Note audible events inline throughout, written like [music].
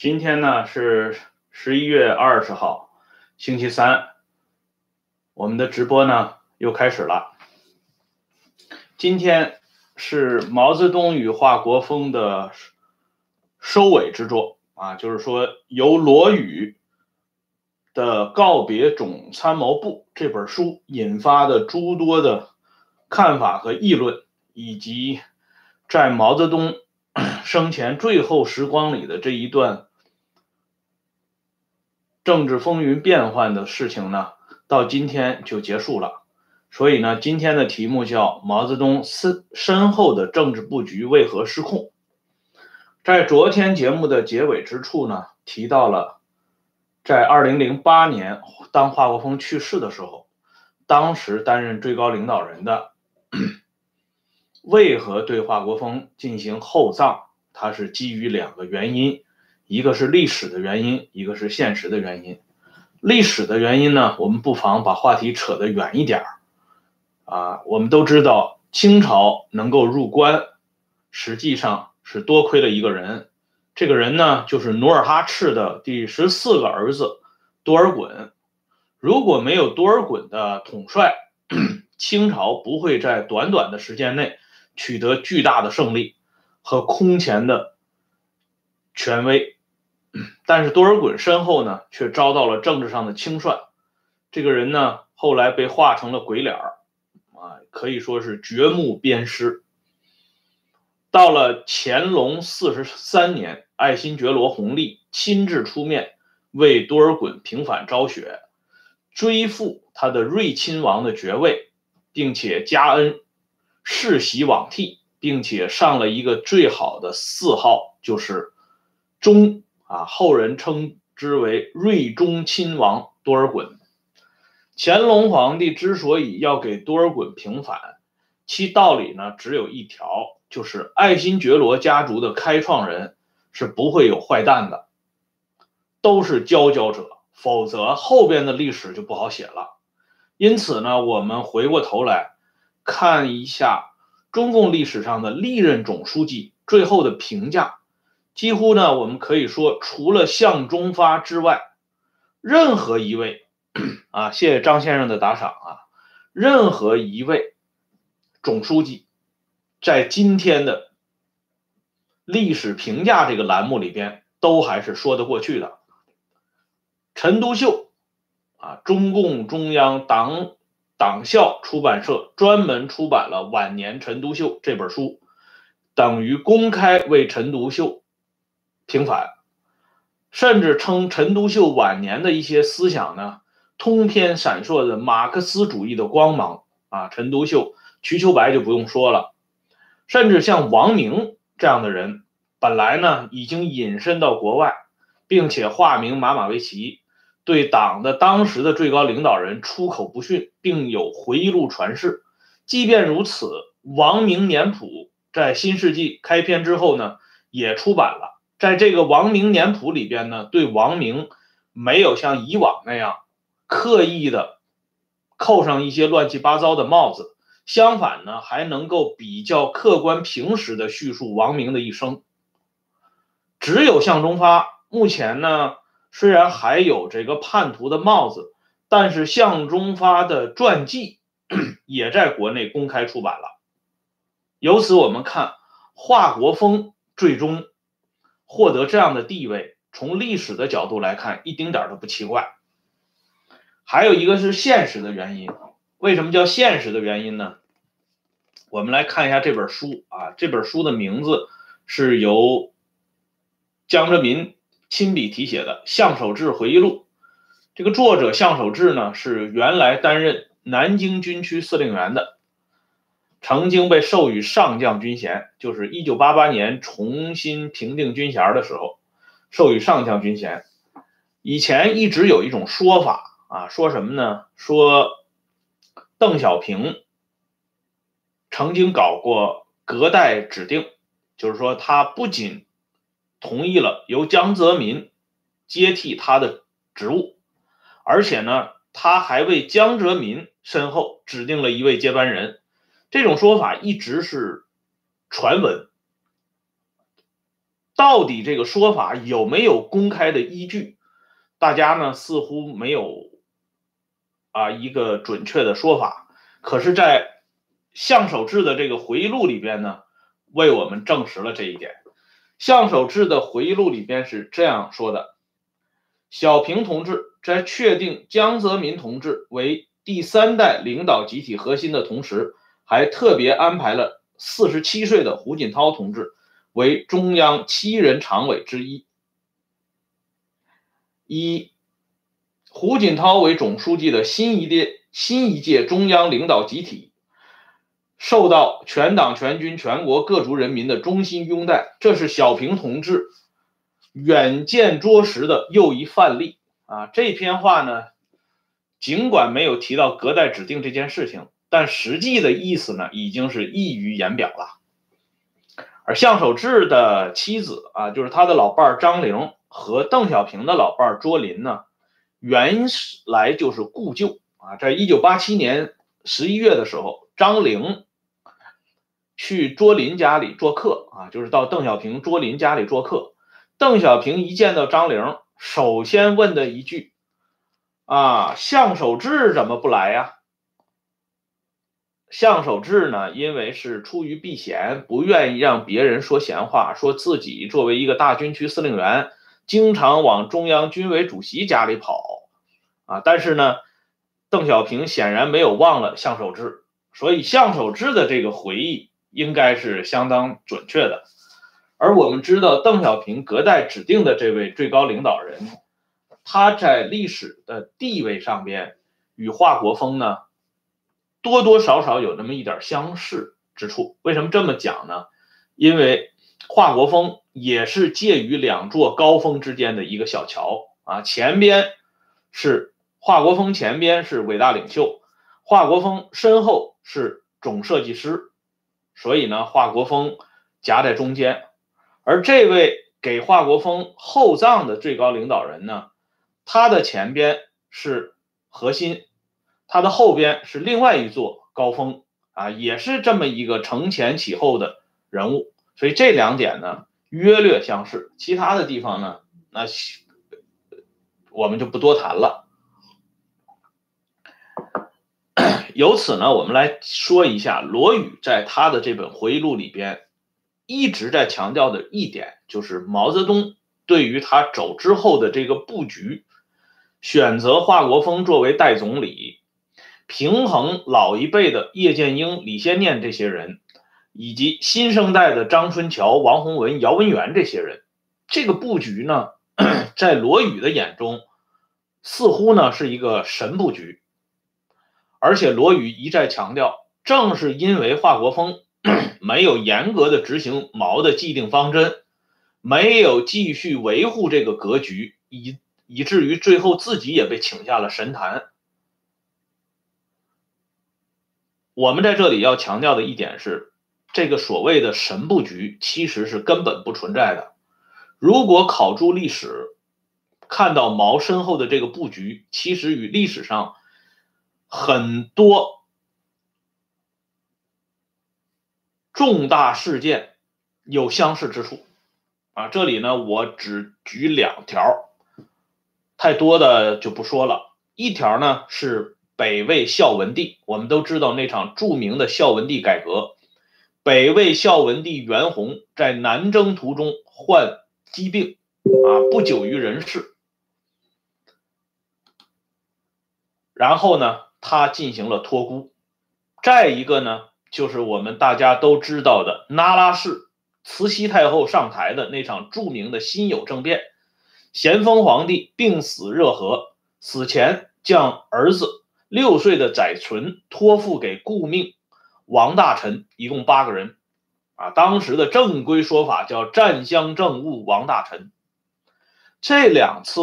今天呢是十一月二十号，星期三，我们的直播呢又开始了。今天是毛泽东与华国锋的收尾之作啊，就是说由罗宇的《告别总参谋部》这本书引发的诸多的看法和议论，以及在毛泽东 [clears throat] 生前最后时光里的这一段政治风云变幻的事情呢，到今天就结束了。所以呢，今天的题目叫毛泽东身身后的政治布局为何失控？在昨天节目的结尾之处呢，提到了在二零零八年当华国锋去世的时候，当时担任最高领导人的 [clears throat] 为何对华国锋进行厚葬？他是基于两个原因，一个是历史的原因，一个是现实的原因。历史的原因呢，我们不妨把话题扯得远一点儿。啊，我们都知道清朝能够入关，实际上是多亏了一个人。这个人呢，就是努尔哈赤的第十四个儿子多尔衮。如果没有多尔衮的统帅，[clears throat] 清朝不会在短短的时间内取得巨大的胜利和空前的权威。[clears throat] 但是多尔衮身后呢，却遭到了政治上的清算。这个人呢，后来被画成了鬼脸儿。啊，可以说是掘墓鞭尸。到了乾隆四十三年，爱新觉罗弘历亲自出面为多尔衮平反昭雪，追复他的睿亲王的爵位，并且加恩世袭罔替，并且上了一个最好的谥号，就是忠啊，后人称之为睿忠亲王多尔衮。乾隆皇帝之所以要给多尔衮平反，其道理呢只有一条，就是爱新觉罗家族的开创人是不会有坏蛋的，都是佼佼者，否则后边的历史就不好写了。因此呢，我们回过头来看一下中共历史上的历任总书记最后的评价，几乎呢，我们可以说，除了向忠发之外，任何一位。[clears throat] 啊，谢谢张先生的打赏啊！任何一位总书记，在今天的历史评价这个栏目里边，都还是说得过去的。陈独秀啊，中共中央党党校出版社专门出版了《晚年陈独秀》这本书，等于公开为陈独秀平反，甚至称陈独秀晚年的一些思想呢。通篇闪烁着马克思主义的光芒啊！陈独秀、瞿秋白就不用说了，甚至像王明这样的人，本来呢已经隐身到国外，并且化名马马维奇，对党的当时的最高领导人出口不逊，并有回忆录传世。即便如此，《王明年谱》在新世纪开篇之后呢，也出版了。在这个《王明年谱》里边呢，对王明没有像以往那样。刻意的扣上一些乱七八糟的帽子，相反呢，还能够比较客观平实的叙述王明的一生。只有向忠发，目前呢，虽然还有这个叛徒的帽子，但是向忠发的传记 [clears throat] 也在国内公开出版了。由此我们看，华国锋最终获得这样的地位，从历史的角度来看，一丁点都不奇怪。还有一个是现实的原因，为什么叫现实的原因呢？我们来看一下这本书啊，这本书的名字是由江泽民亲笔题写的《向守志回忆录》。这个作者向守志呢，是原来担任南京军区司令员的，曾经被授予上将军衔，就是一九八八年重新评定军衔的时候，授予上将军衔。以前一直有一种说法。啊，说什么呢？说邓小平曾经搞过隔代指定，就是说他不仅同意了由江泽民接替他的职务，而且呢，他还为江泽民身后指定了一位接班人。这种说法一直是传闻。到底这个说法有没有公开的依据？大家呢似乎没有啊一个准确的说法。可是，在向守志的这个回忆录里边呢，为我们证实了这一点。向守志的回忆录里边是这样说的：小平同志在确定江泽民同志为第三代领导集体核心的同时，还特别安排了四十七岁的胡锦涛同志为中央七人常委之一，以胡锦涛为总书记的新一届新一届中央领导集体。受到全党全军全国各族人民的衷心拥戴，这是小平同志远见卓识的又一范例啊！这篇话呢，尽管没有提到隔代指定这件事情，但实际的意思呢，已经是溢于言表了。而向守志的妻子啊，就是他的老伴儿张玲和邓小平的老伴儿卓林呢，原来就是故旧啊。在一九八七年十一月的时候，张玲。去卓林家里做客啊，就是到邓小平卓林家里做客。邓小平一见到张玲，首先问的一句：“啊，向守志怎么不来呀？”向守志呢，因为是出于避嫌，不愿意让别人说闲话，说自己作为一个大军区司令员，经常往中央军委主席家里跑啊。但是呢，邓小平显然没有忘了向守志，所以向守志的这个回忆。应该是相当准确的，而我们知道邓小平隔代指定的这位最高领导人，他在历史的地位上边与华国锋呢多多少少有那么一点相似之处。为什么这么讲呢？因为华国锋也是介于两座高峰之间的一个小桥啊，前边是华国锋，前边是伟大领袖，华国锋身后是总设计师。所以呢，华国锋夹在中间，而这位给华国锋厚葬的最高领导人呢，他的前边是核心，他的后边是另外一座高峰啊，也是这么一个承前启后的人物。所以这两点呢，约略相似，其他的地方呢，那我们就不多谈了。由此呢，我们来说一下罗宇在他的这本回忆录里边一直在强调的一点，就是毛泽东对于他走之后的这个布局，选择华国锋作为代总理，平衡老一辈的叶剑英、李先念这些人，以及新生代的张春桥、王洪文、姚文元这些人，这个布局呢，[clears throat] 在罗宇的眼中，似乎呢是一个神布局。而且罗宇一再强调，正是因为华国锋 [clears throat] 没有严格的执行毛的既定方针，没有继续维护这个格局，以以至于最后自己也被请下了神坛。我们在这里要强调的一点是，这个所谓的神布局其实是根本不存在的。如果考诸历史，看到毛身后的这个布局，其实与历史上。很多重大事件有相似之处啊，这里呢我只举两条，太多的就不说了。一条呢是北魏孝文帝，我们都知道那场著名的孝文帝改革，北魏孝文帝元宏在南征途中患疾病啊，不久于人世，然后呢。他进行了托孤，再一个呢，就是我们大家都知道的那拉氏慈禧太后上台的那场著名的辛酉政变，咸丰皇帝病死热河，死前将儿子六岁的载淳托付给顾命王大臣，一共八个人，啊，当时的正规说法叫占乡政务王大臣，这两次。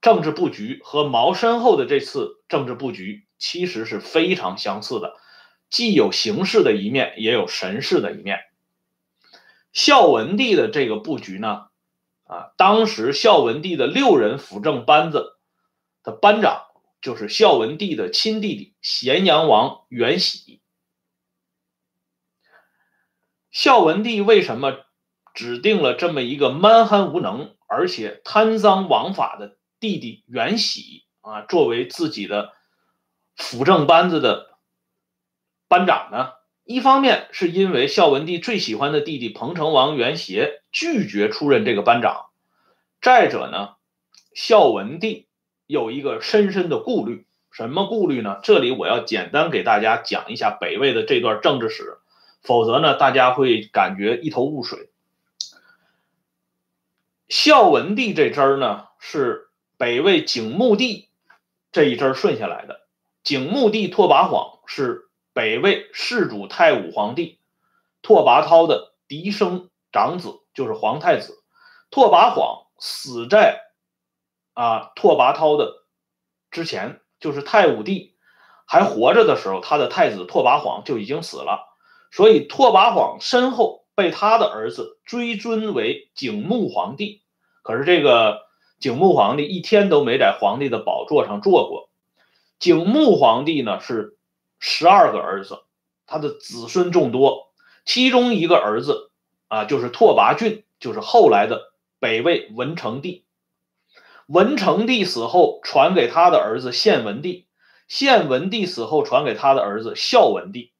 政治布局和毛身后的这次政治布局其实是非常相似的，既有形式的一面，也有神式的一面。孝文帝的这个布局呢，啊，当时孝文帝的六人辅政班子的班长就是孝文帝的亲弟弟咸阳王元喜。孝文帝为什么指定了这么一个蛮憨无能而且贪赃枉法的弟弟袁喜啊，作为自己的辅政班子的班长呢？一方面是因为孝文帝最喜欢的弟弟彭城王袁协拒绝出任这个班长，再者呢，孝文帝有一个深深的顾虑，什么顾虑呢？这里我要简单给大家讲一下北魏的这段政治史，否则呢，大家会感觉一头雾水。孝文帝这支儿呢，是北魏景穆帝这一支儿顺下来的，景穆帝拓跋晃是。北魏世主太武皇帝拓跋焘的嫡生长子就是皇太子拓跋晃死在啊拓跋焘的之前，就是太武帝还活着的时候，他的太子拓跋晃就已经死了，所以拓跋晃身后被他的儿子追尊为景穆皇帝。可是这个景穆皇帝一天都没在皇帝的宝座上坐过。景穆皇帝呢是。十二个儿子，他的子孙众多，其中一个儿子啊，就是拓跋浚，就是后来的北魏文成帝。文成帝死后，传给他的儿子献文帝，献文帝死后，传给他的儿子孝文帝。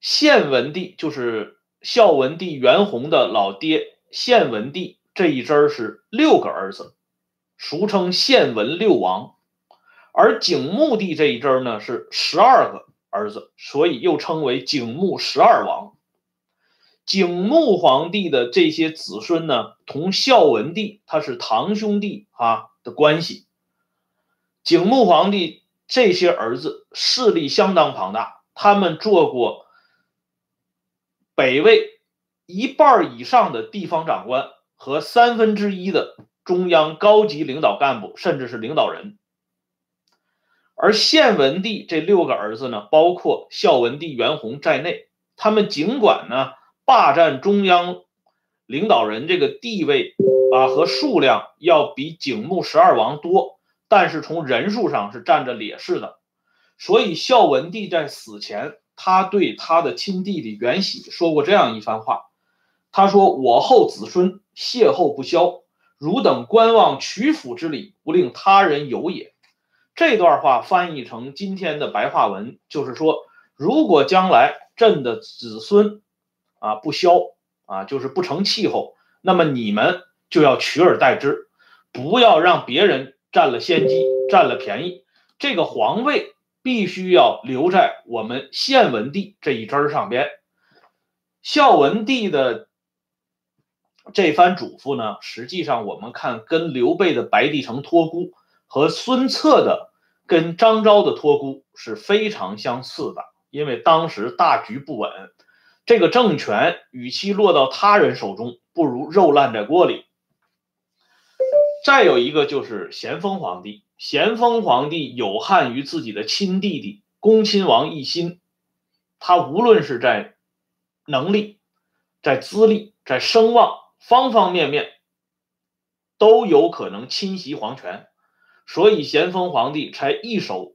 献文帝就是孝文帝元宏的老爹，献文帝这一支是六个儿子，俗称献文六王。而景穆帝这一支呢是十二个儿子，所以又称为景穆十二王。景穆皇帝的这些子孙呢，同孝文帝他是堂兄弟啊的关系。景穆皇帝这些儿子势力相当庞大，他们做过北魏一半以上的地方长官和三分之一的中央高级领导干部，甚至是领导人。而献文帝这六个儿子呢，包括孝文帝元宏在内，他们尽管呢霸占中央领导人这个地位啊和数量要比景穆十二王多，但是从人数上是占着劣势的。所以孝文帝在死前，他对他的亲弟弟元喜说过这样一番话，他说：“我后子孙谢后不消，汝等观望曲阜之礼，不令他人有也。”这段话翻译成今天的白话文，就是说，如果将来朕的子孙啊不消啊，就是不成气候，那么你们就要取而代之，不要让别人占了先机、占了便宜。这个皇位必须要留在我们献文帝这一支上边。孝文帝的这番嘱咐呢，实际上我们看跟刘备的白帝城托孤。和孙策的跟张昭的托孤是非常相似的，因为当时大局不稳，这个政权与其落到他人手中，不如肉烂在锅里。再有一个就是咸丰皇帝，咸丰皇帝有憾于自己的亲弟弟恭亲王奕欣，他无论是在能力、在资历、在声望方方面面，都有可能侵袭皇权。所以，咸丰皇帝才一手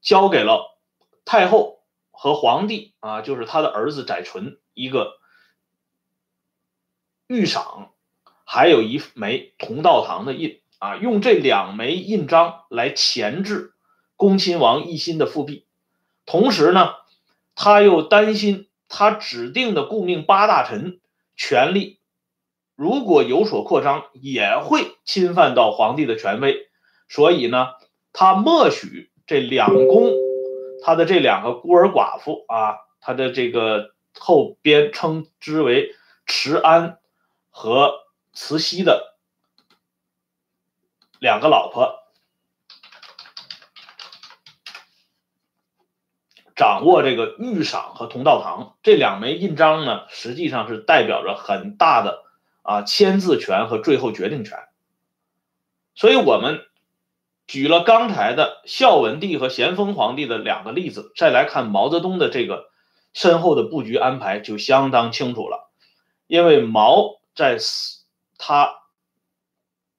交给了太后和皇帝啊，就是他的儿子载淳一个御赏，还有一枚同道堂的印啊，用这两枚印章来钳制恭亲王奕欣的复辟。同时呢，他又担心他指定的顾命八大臣权力如果有所扩张，也会侵犯到皇帝的权威。所以呢，他默许这两宫，他的这两个孤儿寡妇啊，他的这个后边称之为慈安和慈禧的两个老婆，掌握这个御赏和同道堂这两枚印章呢，实际上是代表着很大的啊签字权和最后决定权，所以我们。举了刚才的孝文帝和咸丰皇帝的两个例子，再来看毛泽东的这个身后的布局安排就相当清楚了。因为毛在死他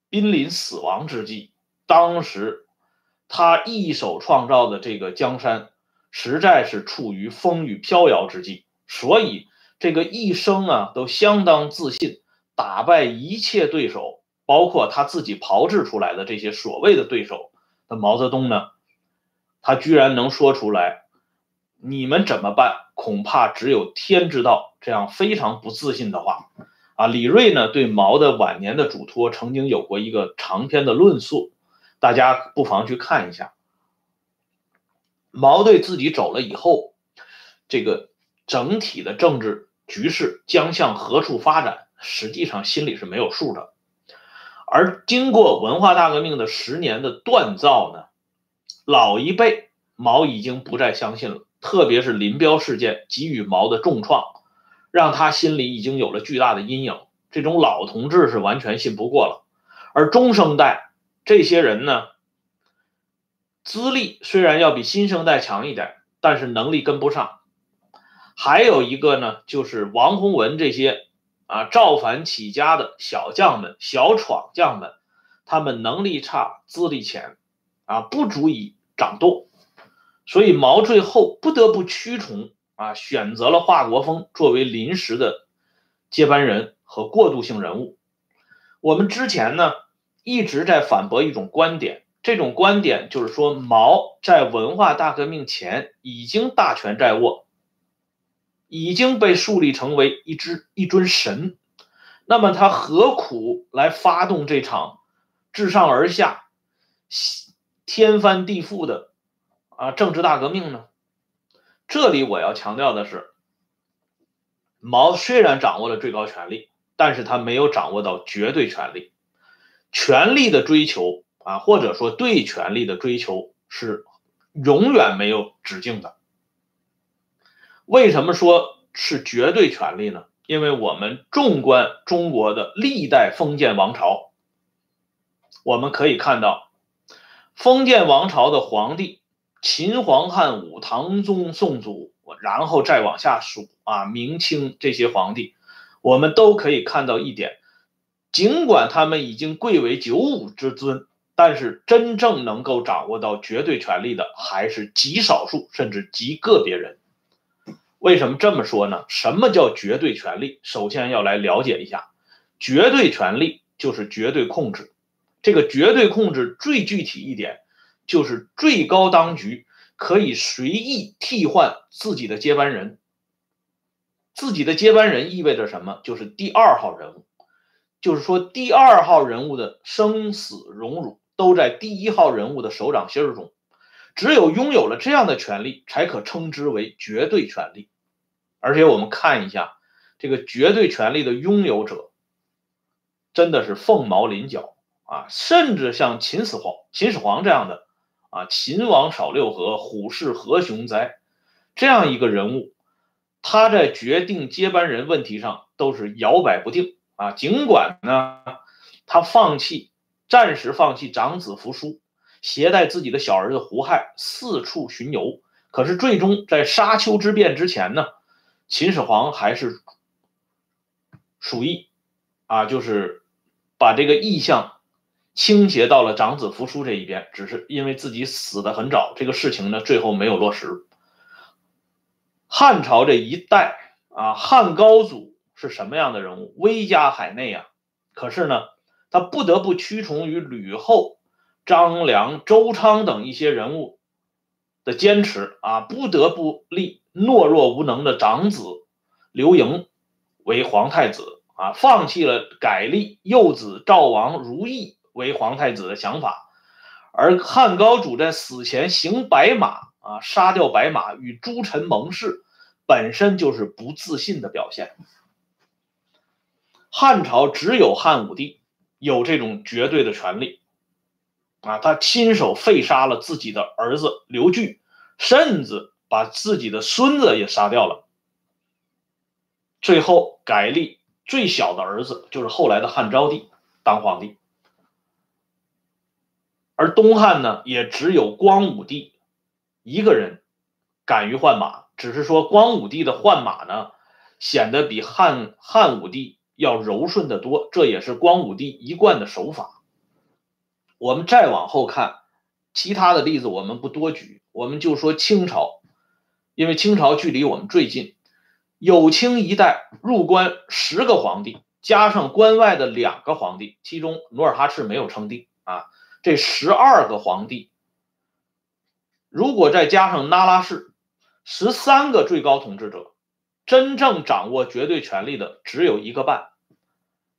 濒临死亡之际，当时他一手创造的这个江山实在是处于风雨飘摇之际，所以这个一生啊都相当自信，打败一切对手，包括他自己炮制出来的这些所谓的对手那毛泽东呢，他居然能说出来，你们怎么办？恐怕只有天知道。这样非常不自信的话，啊，李瑞呢对毛的晚年的嘱托曾经有过一个长篇的论述，大家不妨去看一下。毛对自己走了以后，这个整体的政治局势将向何处发展，实际上心里是没有数的。而经过文化大革命的十年的锻造呢，老一辈毛已经不再相信了，特别是林彪事件给予毛的重创，让他心里已经有了巨大的阴影。这种老同志是完全信不过了，而中生代这些人呢？资历虽然要比新生代强一点，但是能力跟不上。还有一个呢，就是王洪文这些啊造反起家的小将们、小闯将们，他们能力差、资历浅，啊不足以掌舵。所以毛最后不得不屈从啊，选择了华国锋作为临时的接班人和过渡性人物。我们之前呢一直在反驳一种观点。这种观点就是说，毛在文化大革命前已经大权在握，已经被树立成为一只一尊神，那么他何苦来发动这场自上而下、天翻地覆的啊政治大革命呢？这里我要强调的是，毛虽然掌握了最高权力，但是他没有掌握到绝对权力，权力的追求。啊，或者说对权力的追求是永远没有止境的。为什么说是绝对权力呢？因为我们纵观中国的历代封建王朝，我们可以看到，封建王朝的皇帝，秦皇汉武唐宗宋祖，然后再往下数啊，明清这些皇帝，我们都可以看到一点，尽管他们已经贵为九五之尊。但是真正能够掌握到绝对权力的还是极少数，甚至极个别人。为什么这么说呢？什么叫绝对权力？首先要来了解一下，绝对权力就是绝对控制。这个绝对控制最具体一点，就是最高当局可以随意替换自己的接班人。自己的接班人意味着什么？就是第二号人物，就是说第二号人物的生死荣辱。都在第一号人物的手掌心中，只有拥有了这样的权利，才可称之为绝对权利。而且我们看一下这个绝对权力的拥有者，真的是凤毛麟角啊！甚至像秦始皇、秦始皇这样的啊，秦王扫六合，虎视何雄哉这样一个人物，他在决定接班人问题上都是摇摆不定啊。尽管呢，他放弃。暂时放弃长子扶苏，携带自己的小儿子胡亥四处巡游。可是最终在沙丘之变之前呢，秦始皇还是鼠疫啊，就是把这个意向倾斜到了长子扶苏这一边。只是因为自己死的很早，这个事情呢最后没有落实。汉朝这一代啊，汉高祖是什么样的人物？威加海内啊，可是呢？他不得不屈从于吕后、张良、周昌等一些人物的坚持啊，不得不立懦弱无能的长子刘盈为皇太子啊，放弃了改立幼子赵王如意为皇太子的想法。而汉高祖在死前行白马啊，杀掉白马与诸臣盟誓，本身就是不自信的表现。汉朝只有汉武帝。有这种绝对的权利，啊，他亲手废杀了自己的儿子刘据，甚至把自己的孙子也杀掉了，最后改立最小的儿子，就是后来的汉昭帝当皇帝，而东汉呢，也只有光武帝一个人敢于换马，只是说光武帝的换马呢，显得比汉汉武帝。要柔顺得多，这也是光武帝一贯的手法。我们再往后看，其他的例子我们不多举，我们就说清朝，因为清朝距离我们最近。有清一代入关十个皇帝，加上关外的两个皇帝，其中努尔哈赤没有称帝啊，这十二个皇帝，如果再加上那拉氏，十三个最高统治者，真正掌握绝对权力的只有一个半，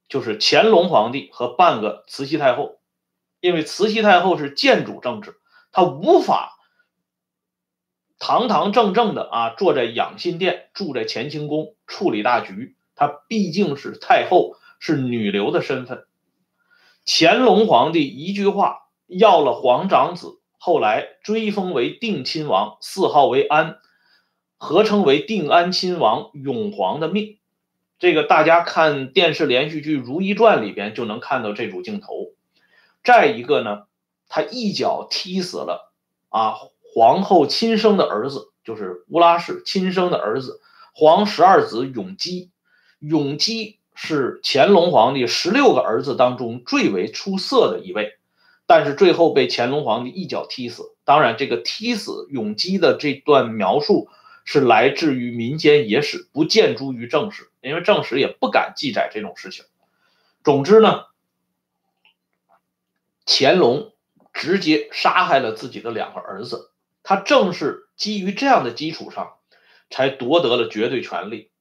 就是乾隆皇帝和半个慈禧太后，因为慈禧太后是建主政治，她无法。堂堂正正的啊，坐在养心殿，住在乾清宫处理大局。她毕竟是太后，是女流的身份。乾隆皇帝一句话要了皇长子，后来追封为定亲王，谥号为安，合称为定安亲王永皇的命。这个大家看电视连续剧《如懿传》里边就能看到这组镜头。再一个呢，他一脚踢死了啊。皇后亲生的儿子就是乌拉氏亲生的儿子，皇十二子永基。永基是乾隆皇帝十六个儿子当中最为出色的一位，但是最后被乾隆皇帝一脚踢死。当然，这个踢死永基的这段描述是来自于民间野史，不见诸于正史，因为正史也不敢记载这种事情。总之呢，乾隆直接杀害了自己的两个儿子。他正是基于这样的基础上，才夺得了绝对权力。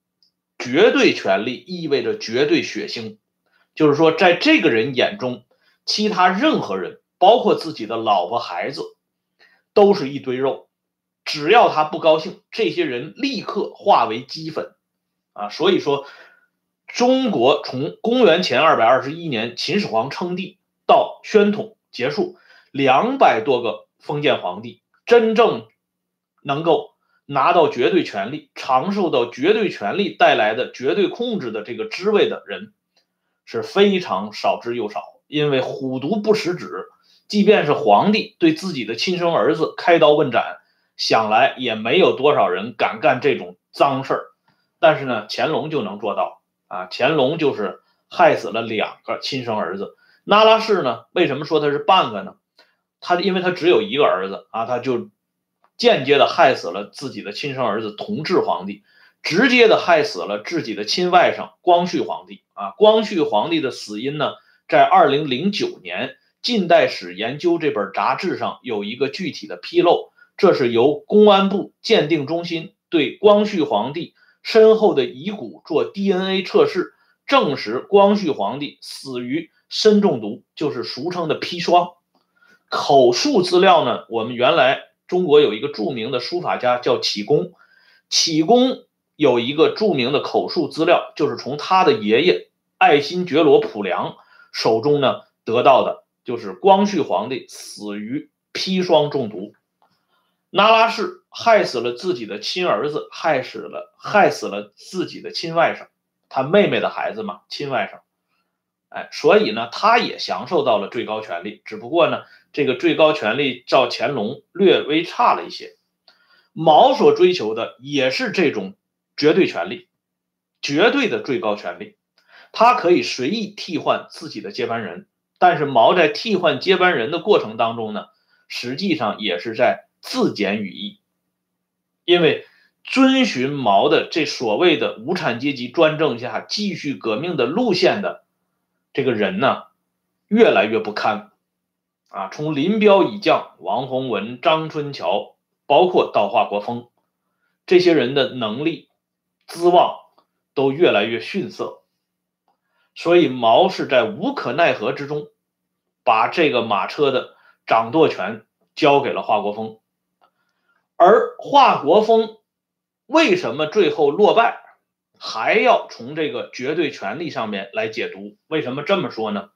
绝对权力意味着绝对血腥，就是说，在这个人眼中，其他任何人，包括自己的老婆孩子，都是一堆肉。只要他不高兴，这些人立刻化为齑粉。啊，所以说，中国从公元前二百二十一年秦始皇称帝到宣统结束，两百多个封建皇帝。真正能够拿到绝对权力、尝受到绝对权力带来的绝对控制的这个职位的人是非常少之又少。因为虎毒不食子，即便是皇帝对自己的亲生儿子开刀问斩，想来也没有多少人敢干这种脏事儿。但是呢，乾隆就能做到啊！乾隆就是害死了两个亲生儿子。那拉氏呢？为什么说他是半个呢？他因为他只有一个儿子啊，他就间接的害死了自己的亲生儿子同治皇帝，直接的害死了自己的亲外甥光绪皇帝啊。光绪皇帝的死因呢，在二零零九年《近代史研究》这本杂志上有一个具体的披露，这是由公安部鉴定中心对光绪皇帝身后的遗骨做 DNA 测试，证实光绪皇帝死于砷中毒，就是俗称的砒霜。口述资料呢？我们原来中国有一个著名的书法家叫启功，启功有一个著名的口述资料，就是从他的爷爷爱新觉罗溥良手中呢得到的，就是光绪皇帝死于砒霜中毒。那拉氏害死了自己的亲儿子，害死了害死了自己的亲外甥，他妹妹的孩子嘛，亲外甥。哎，所以呢，他也享受到了最高权力，只不过呢，这个最高权力照乾隆略微差了一些。毛所追求的也是这种绝对权力，绝对的最高权力，他可以随意替换自己的接班人。但是毛在替换接班人的过程当中呢，实际上也是在自检羽翼，因为遵循毛的这所谓的无产阶级专政下继续革命的路线的。这个人呢，越来越不堪啊！从林彪以降，王洪文、张春桥，包括到华国锋，这些人的能力、资望都越来越逊色，所以毛是在无可奈何之中，把这个马车的掌舵权交给了华国锋。而华国锋为什么最后落败？还要从这个绝对权力上面来解读，为什么这么说呢？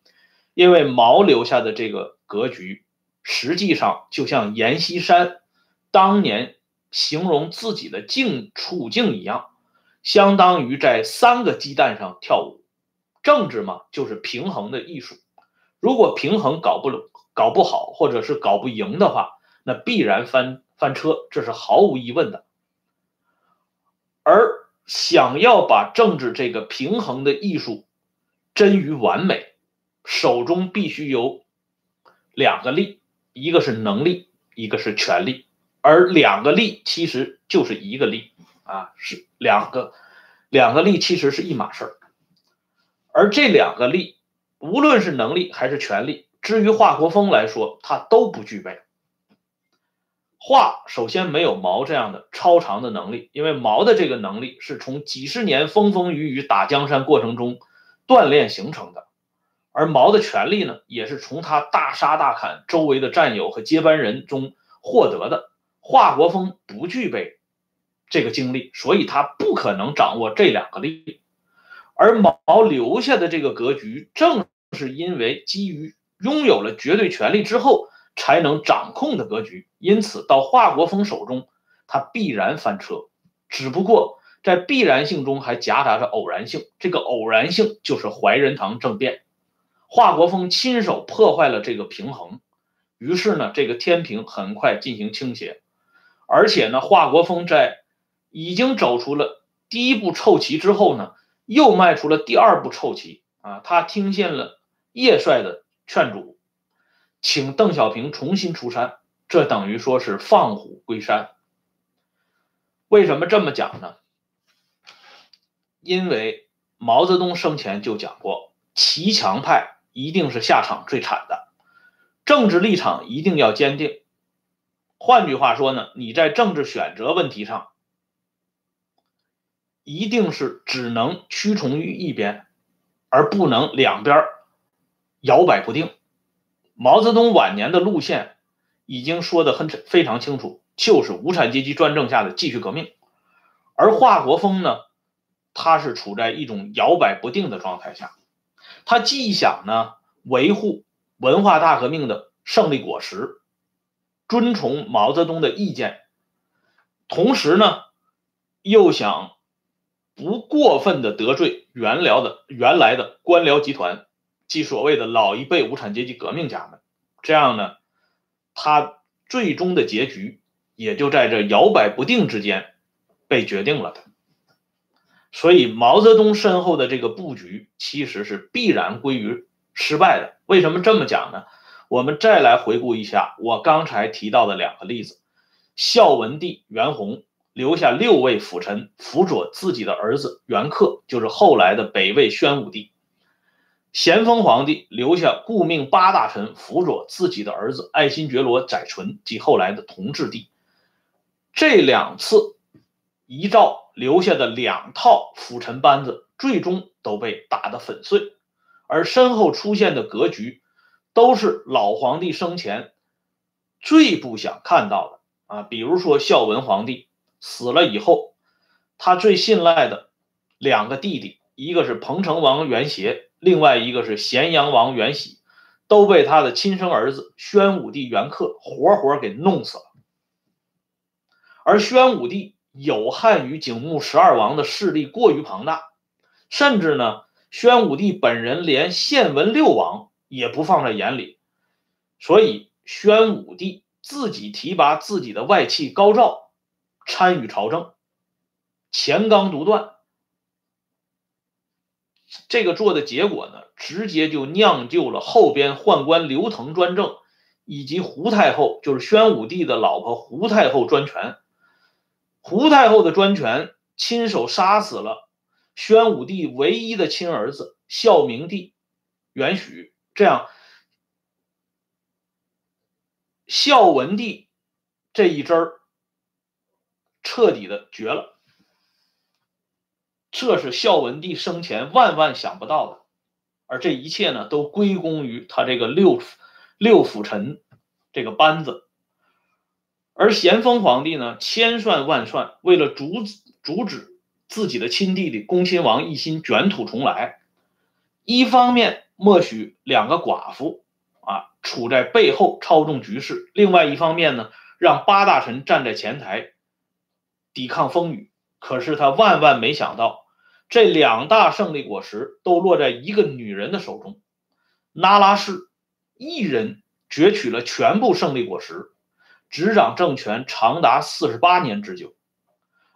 因为毛留下的这个格局，实际上就像阎锡山当年形容自己的境处境一样，相当于在三个鸡蛋上跳舞。政治嘛，就是平衡的艺术。如果平衡搞不搞不好，或者是搞不赢的话，那必然翻翻车，这是毫无疑问的。而想要把政治这个平衡的艺术臻于完美，手中必须有两个力，一个是能力，一个是权力，而两个力其实就是一个力啊，是两个两个力其实是一码事儿。而这两个力，无论是能力还是权力，至于华国锋来说，他都不具备。华首先没有毛这样的超长的能力，因为毛的这个能力是从几十年风风雨雨打江山过程中锻炼形成的，而毛的权力呢，也是从他大杀大砍周围的战友和接班人中获得的。华国锋不具备这个经历，所以他不可能掌握这两个力，而毛留下的这个格局，正是因为基于拥有了绝对权力之后。才能掌控的格局，因此到华国锋手中，他必然翻车。只不过在必然性中还夹杂着偶然性，这个偶然性就是怀仁堂政变，华国锋亲手破坏了这个平衡，于是呢，这个天平很快进行倾斜。而且呢，华国锋在已经走出了第一步臭棋之后呢，又迈出了第二步臭棋啊！他听信了叶帅的劝阻。请邓小平重新出山，这等于说是放虎归山。为什么这么讲呢？因为毛泽东生前就讲过，骑墙派一定是下场最惨的，政治立场一定要坚定。换句话说呢，你在政治选择问题上，一定是只能屈从于一边，而不能两边摇摆不定。毛泽东晚年的路线已经说得很非常清楚，就是无产阶级专政下的继续革命。而华国锋呢，他是处在一种摇摆不定的状态下，他既想呢维护文化大革命的胜利果实，遵从毛泽东的意见，同时呢又想不过分的得罪原辽的原来的官僚集团。即所谓的老一辈无产阶级革命家们，这样呢，他最终的结局也就在这摇摆不定之间被决定了的。所以毛泽东身后的这个布局其实是必然归于失败的。为什么这么讲呢？我们再来回顾一下我刚才提到的两个例子：孝文帝袁弘留下六位辅臣辅佐自己的儿子袁克，就是后来的北魏宣武帝。咸丰皇帝留下顾命八大臣辅佐自己的儿子爱新觉罗载淳及后来的同治帝，这两次遗诏留下的两套辅臣班子，最终都被打得粉碎，而身后出现的格局，都是老皇帝生前最不想看到的啊！比如说孝文皇帝死了以后，他最信赖的两个弟弟，一个是彭城王元协。另外一个是咸阳王元喜，都被他的亲生儿子宣武帝元恪活活给弄死了。而宣武帝有汉于景穆十二王的势力过于庞大，甚至呢，宣武帝本人连献文六王也不放在眼里，所以宣武帝自己提拔自己的外戚高照参与朝政，乾纲独断。这个做的结果呢，直接就酿就了后边宦官刘腾专政，以及胡太后就是宣武帝的老婆胡太后专权。胡太后的专权，亲手杀死了宣武帝唯一的亲儿子孝明帝元许，这样孝文帝这一支儿彻底的绝了。这是孝文帝生前万万想不到的，而这一切呢，都归功于他这个六六辅臣这个班子。而咸丰皇帝呢，千算万算，为了阻止阻止自己的亲弟弟恭亲王奕欣卷土重来，一方面默许两个寡妇啊处在背后操纵局势，另外一方面呢，让八大臣站在前台抵抗风雨。可是他万万没想到。这两大胜利果实都落在一个女人的手中，那拉氏一人攫取了全部胜利果实，执掌政权长达四十八年之久。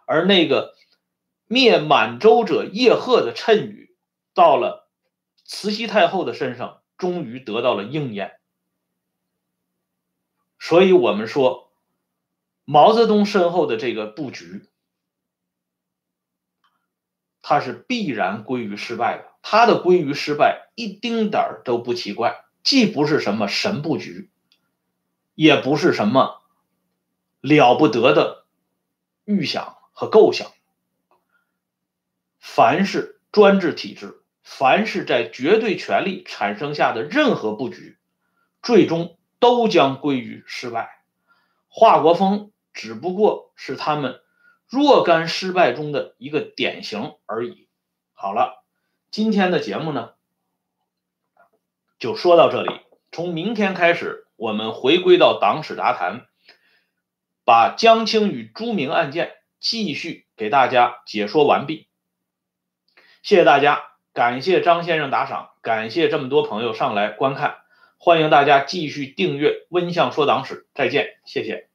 而那个灭满洲者叶赫的谶语，到了慈禧太后的身上，终于得到了应验。所以，我们说毛泽东身后的这个布局。它是必然归于失败的。它的归于失败一丁点儿都不奇怪，既不是什么神布局，也不是什么了不得的预想和构想。凡是专制体制，凡是在绝对权力产生下的任何布局，最终都将归于失败。华国锋只不过是他们若干失败中的一个典型而已。好了，今天的节目呢，就说到这里。从明天开始，我们回归到党史杂谈，把江青与朱明案件继续给大家解说完毕。谢谢大家，感谢张先生打赏，感谢这么多朋友上来观看，欢迎大家继续订阅《温相说党史》，再见，谢谢。